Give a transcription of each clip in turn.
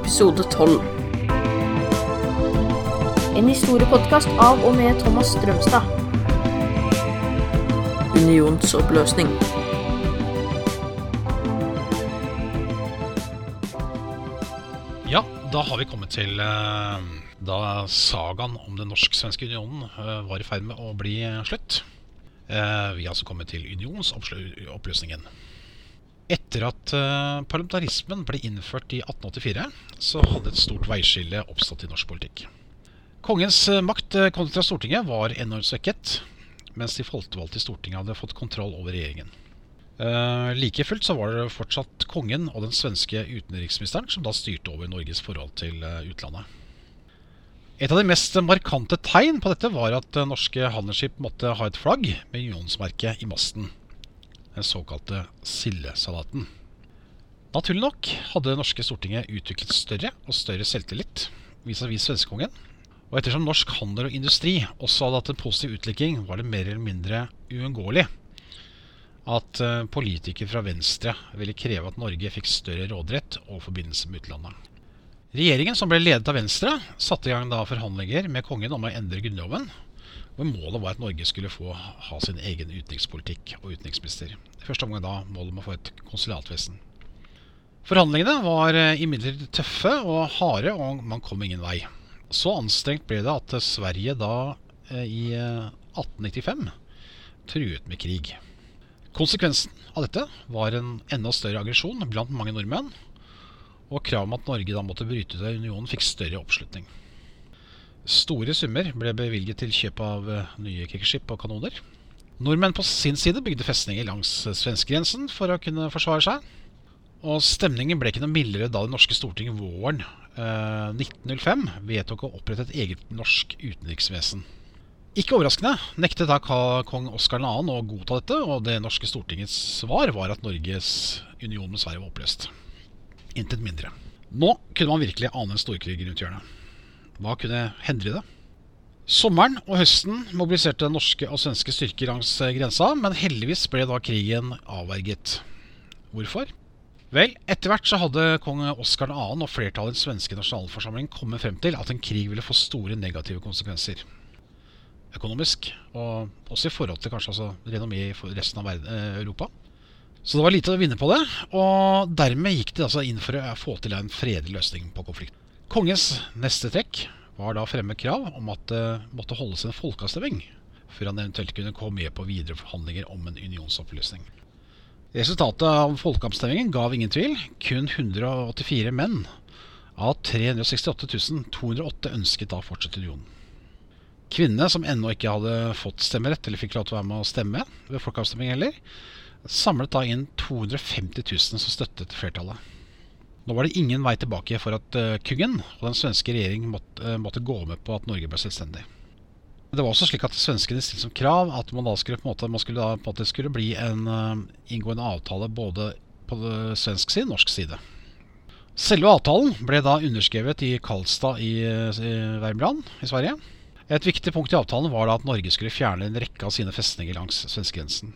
episode 12. En historiepodkast av og med Thomas Strømstad. Unionsoppløsning. Ja, da har vi kommet til eh, da sagaen om den norsk-svenske unionen eh, var i ferd med å bli slutt. Eh, vi har altså kommet til unionsoppløsningen. Etter at eh, parlamentarismen ble innført i 1884, så hadde et stort veiskille oppstått i norsk politikk. Kongens eh, makt eh, kontra Stortinget var enormt svekket, mens de folkevalgte i Stortinget hadde fått kontroll over regjeringen. Uh, like fullt så var det fortsatt kongen og den svenske utenriksministeren som da styrte over Norges forhold til utlandet. Et av de mest markante tegn på dette var at norske handelsskip måtte ha et flagg med unionsmerket i masten. Den såkalte sildesalaten. Naturlig nok hadde det norske Stortinget utviklet større og større selvtillit vis-à-vis svenskekongen. Og ettersom norsk handel og industri også hadde hatt en positiv utvikling, var det mer eller mindre uunngåelig at eh, politikere fra Venstre ville kreve at Norge fikk større råderett og forbindelse med utlandet. Regjeringen, som ble ledet av Venstre, satte i gang da forhandlinger med kongen om å endre Grunnloven. Hvor målet var at Norge skulle få ha sin egen utenrikspolitikk og utenriksminister. I første omgang da målet om å få et konsulatvesen. Forhandlingene var eh, imidlertid tøffe og harde, og man kom ingen vei. Så anstrengt ble det at Sverige da eh, i 1895 truet med krig. Konsekvensen av dette var en enda større aggresjon blant mange nordmenn, og krav om at Norge da måtte bryte ut av unionen, fikk større oppslutning. Store summer ble bevilget til kjøp av eh, nye krigsskip og kanoner. Nordmenn på sin side bygde festninger langs svenskegrensen for å kunne forsvare seg. Og stemningen ble ikke noe mildere da det norske Stortinget våren eh, 1905 vedtok å opprette et eget norsk utenriksvesen. Ikke overraskende nektet da kong Oskar 2. å godta dette, og det norske Stortingets svar var at Norges union med Sverige var oppløst. Intet mindre. Nå kunne man virkelig ane en storkrig rundt hjørnet. Hva kunne hendre det? Sommeren og høsten mobiliserte norske og svenske styrker langs grensa, men heldigvis ble da krigen avverget. Hvorfor? Vel, etter hvert så hadde kong Oskar 2. og flertallet i den svenske nasjonalforsamlingen kommet frem til at en krig ville få store negative konsekvenser økonomisk, og også i forhold til kanskje altså renommé i resten av eh, Europa. Så det var lite å vinne på det, og dermed gikk de altså inn for å få til en fredelig løsning på konflikten. Kongens neste trekk var da å fremme krav om at det måtte holdes en folkeavstemning før han eventuelt kunne komme med på videre forhandlinger om en unionsoppløsning. Resultatet av folkeavstemningen gav ingen tvil. Kun 184 menn av 368 208 ønsket da fortsatt unionen. Kvinnene, som ennå ikke hadde fått stemmerett, eller fikk lov til å være med å stemme ved folkeavstemning heller, samlet da inn 250 000 som støttet flertallet. Nå var det ingen vei tilbake for at uh, kongen og den svenske regjering måtte, uh, måtte, gå med på at Norge ble selvstendig. Det var også slik at svenskene stilte som krav at man da skulle, på en måte, skulle, da, på en måte skulle bli en uh, inngående avtale både på svensk side og norsk side. Selve avtalen ble da underskrevet i Karlstad i, i Värmland i Sverige. Et viktig punkt i avtalen var da at Norge skulle fjerne en rekke av sine festninger langs svenskegrensen.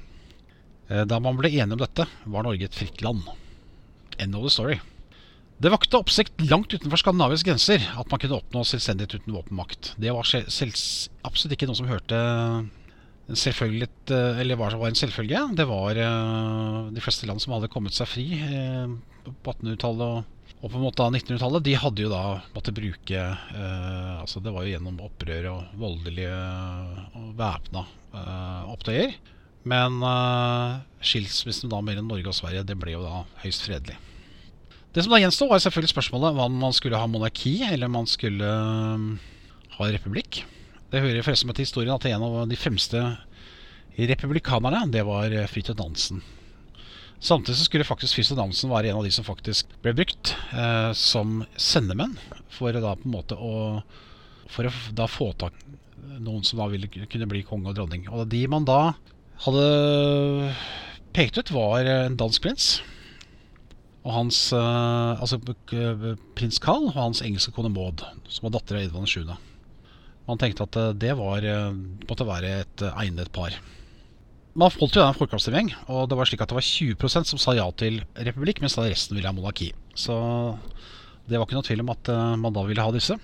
Eh, da man ble enige om dette, var Norge et fritt land. End of the story. Det vakte oppsikt langt utenfor Skandinavias grenser at man kunne oppnå selvstendighet uten våpenmakt. Det var absolutt ikke noe som hørte selvfølgelig eh, Eller var, en selvfølge. Det var eh, de fleste land som hadde kommet seg fri på 1800-tallet og på en måte 1900-tallet de hadde jo da måttet bruke eh, altså Det var jo gjennom opprør og voldelige og væpna eh, opptøyer. Men eh, skilsmissen da mellom Norge og Sverige det ble jo da høyst fredelig. Det som da gjensto, var selvfølgelig spørsmålet om man skulle ha monarki eller man skulle um, ha republikk. Det hører forresten med til historien at en av de fremste republikanerne det var Fridtjof Nansen. Samtidig så skulle faktisk Fridtjof Nansen være en av de som faktisk ble brukt eh, som sendemenn for da på en måte å For å da få tak noen som da ville kunne bli konge og dronning. Og de man da hadde pekt ut, var en dansk prins. Og hans eh, Altså prins Carl og hans engelske kone Maud, som var datter av Edvard 7. Man tenkte at eh, det var, eh, måtte være et egnet par man holdt jo en folkeavstemning, og det var slik at det var 20% som sa ja til republikk, mens resten ville ha monarki. Så Det var ikke noe tvil om at eh, man da ville ha disse.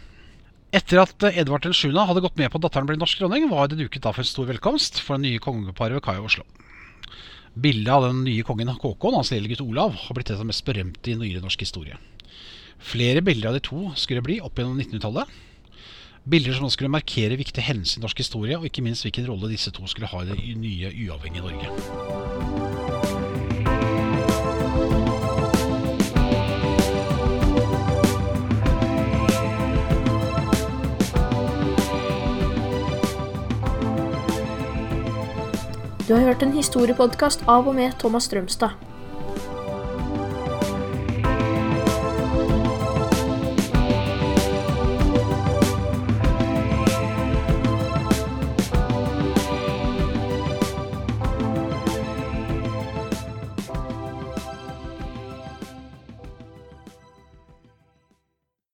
Etter at eh, Edvard 7. hadde gått med på at datteren ble norsk dronning, var det duket da for en stor velkomst for det nye kongeparet ved Kai i Oslo. Bildet av den nye kongen Kåkon, hans lille gutt Olav har blitt et av de mest berømte i nyere norsk historie. Flere bilder av de to skulle bli opp gjennom 1900-tallet. Bilder som skulle markere viktige hendelser i norsk historie, og ikke minst hvilken rolle disse to skulle ha i det nye uavhengige Norge. Du har hørt en historiepodkast av og med Thomas Strømstad.